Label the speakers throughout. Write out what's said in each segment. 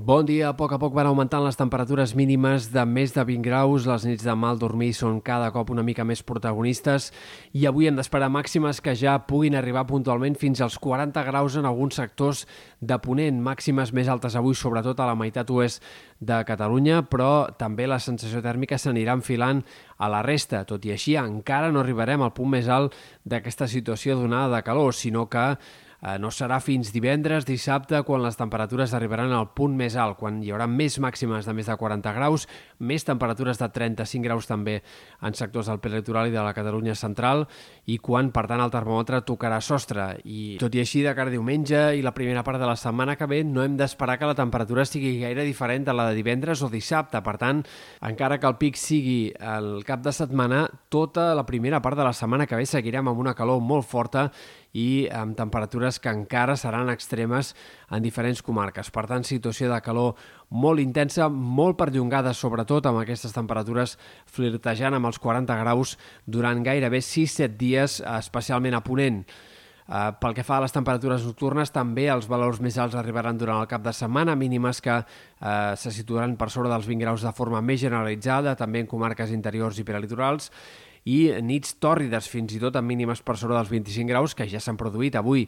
Speaker 1: Bon dia. A poc a poc van augmentant les temperatures mínimes de més de 20 graus. Les nits de mal dormir són cada cop una mica més protagonistes i avui hem d'esperar màximes que ja puguin arribar puntualment fins als 40 graus en alguns sectors de Ponent. Màximes més altes avui, sobretot a la meitat oest de Catalunya, però també la sensació tèrmica s'anirà enfilant a la resta. Tot i així, encara no arribarem al punt més alt d'aquesta situació donada de calor, sinó que no serà fins divendres, dissabte, quan les temperatures arribaran al punt més alt, quan hi haurà més màximes de més de 40 graus, més temperatures de 35 graus també en sectors del prelitoral i de la Catalunya central, i quan, per tant, el termòmetre tocarà sostre. I tot i així, de cara a diumenge i la primera part de la setmana que ve, no hem d'esperar que la temperatura sigui gaire diferent de la de divendres o dissabte. Per tant, encara que el pic sigui el cap de setmana, tota la primera part de la setmana que ve seguirem amb una calor molt forta i amb temperatures que encara seran extremes en diferents comarques. Per tant, situació de calor molt intensa, molt perllongada, sobretot amb aquestes temperatures flirtejant amb els 40 graus durant gairebé 6-7 dies, especialment a Ponent. Uh, pel que fa a les temperatures nocturnes, també els valors més alts arribaran durant el cap de setmana, mínimes que uh, se situaran per sobre dels 20 graus de forma més generalitzada, també en comarques interiors i prelitorals, i nits tòrrides, fins i tot amb mínimes per sobre dels 25 graus, que ja s'han produït avui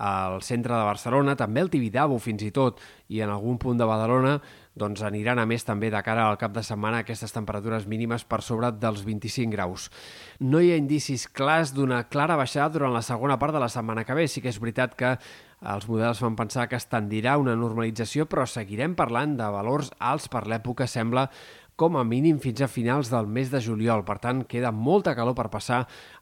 Speaker 1: al centre de Barcelona, també el Tibidabo fins i tot, i en algun punt de Badalona, doncs aniran a més també de cara al cap de setmana aquestes temperatures mínimes per sobre dels 25 graus. No hi ha indicis clars d'una clara baixada durant la segona part de la setmana que ve. Sí que és veritat que els models fan pensar que es tendirà una normalització, però seguirem parlant de valors alts per l'època, sembla, com a mínim fins a finals del mes de juliol. Per tant, queda molta calor per passar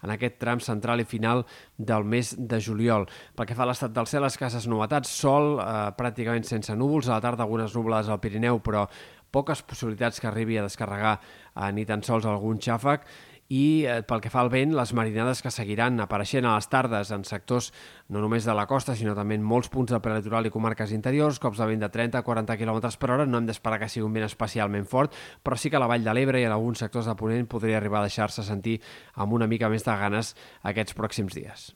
Speaker 1: en aquest tram central i final del mes de juliol. Pel que fa a l'estat del cel, escasses novetats, sol eh, pràcticament sense núvols, a la tarda algunes nublades al Pirineu, però poques possibilitats que arribi a descarregar eh, ni tan sols algun xàfec i eh, pel que fa al vent, les marinades que seguiran apareixent a les tardes en sectors no només de la costa, sinó també en molts punts del prelitoral i comarques interiors, cops de vent de 30-40 km per hora, no hem d'esperar que sigui un vent especialment fort, però sí que a la Vall de l'Ebre i en alguns sectors de Ponent podria arribar a deixar-se sentir amb una mica més de ganes aquests pròxims dies.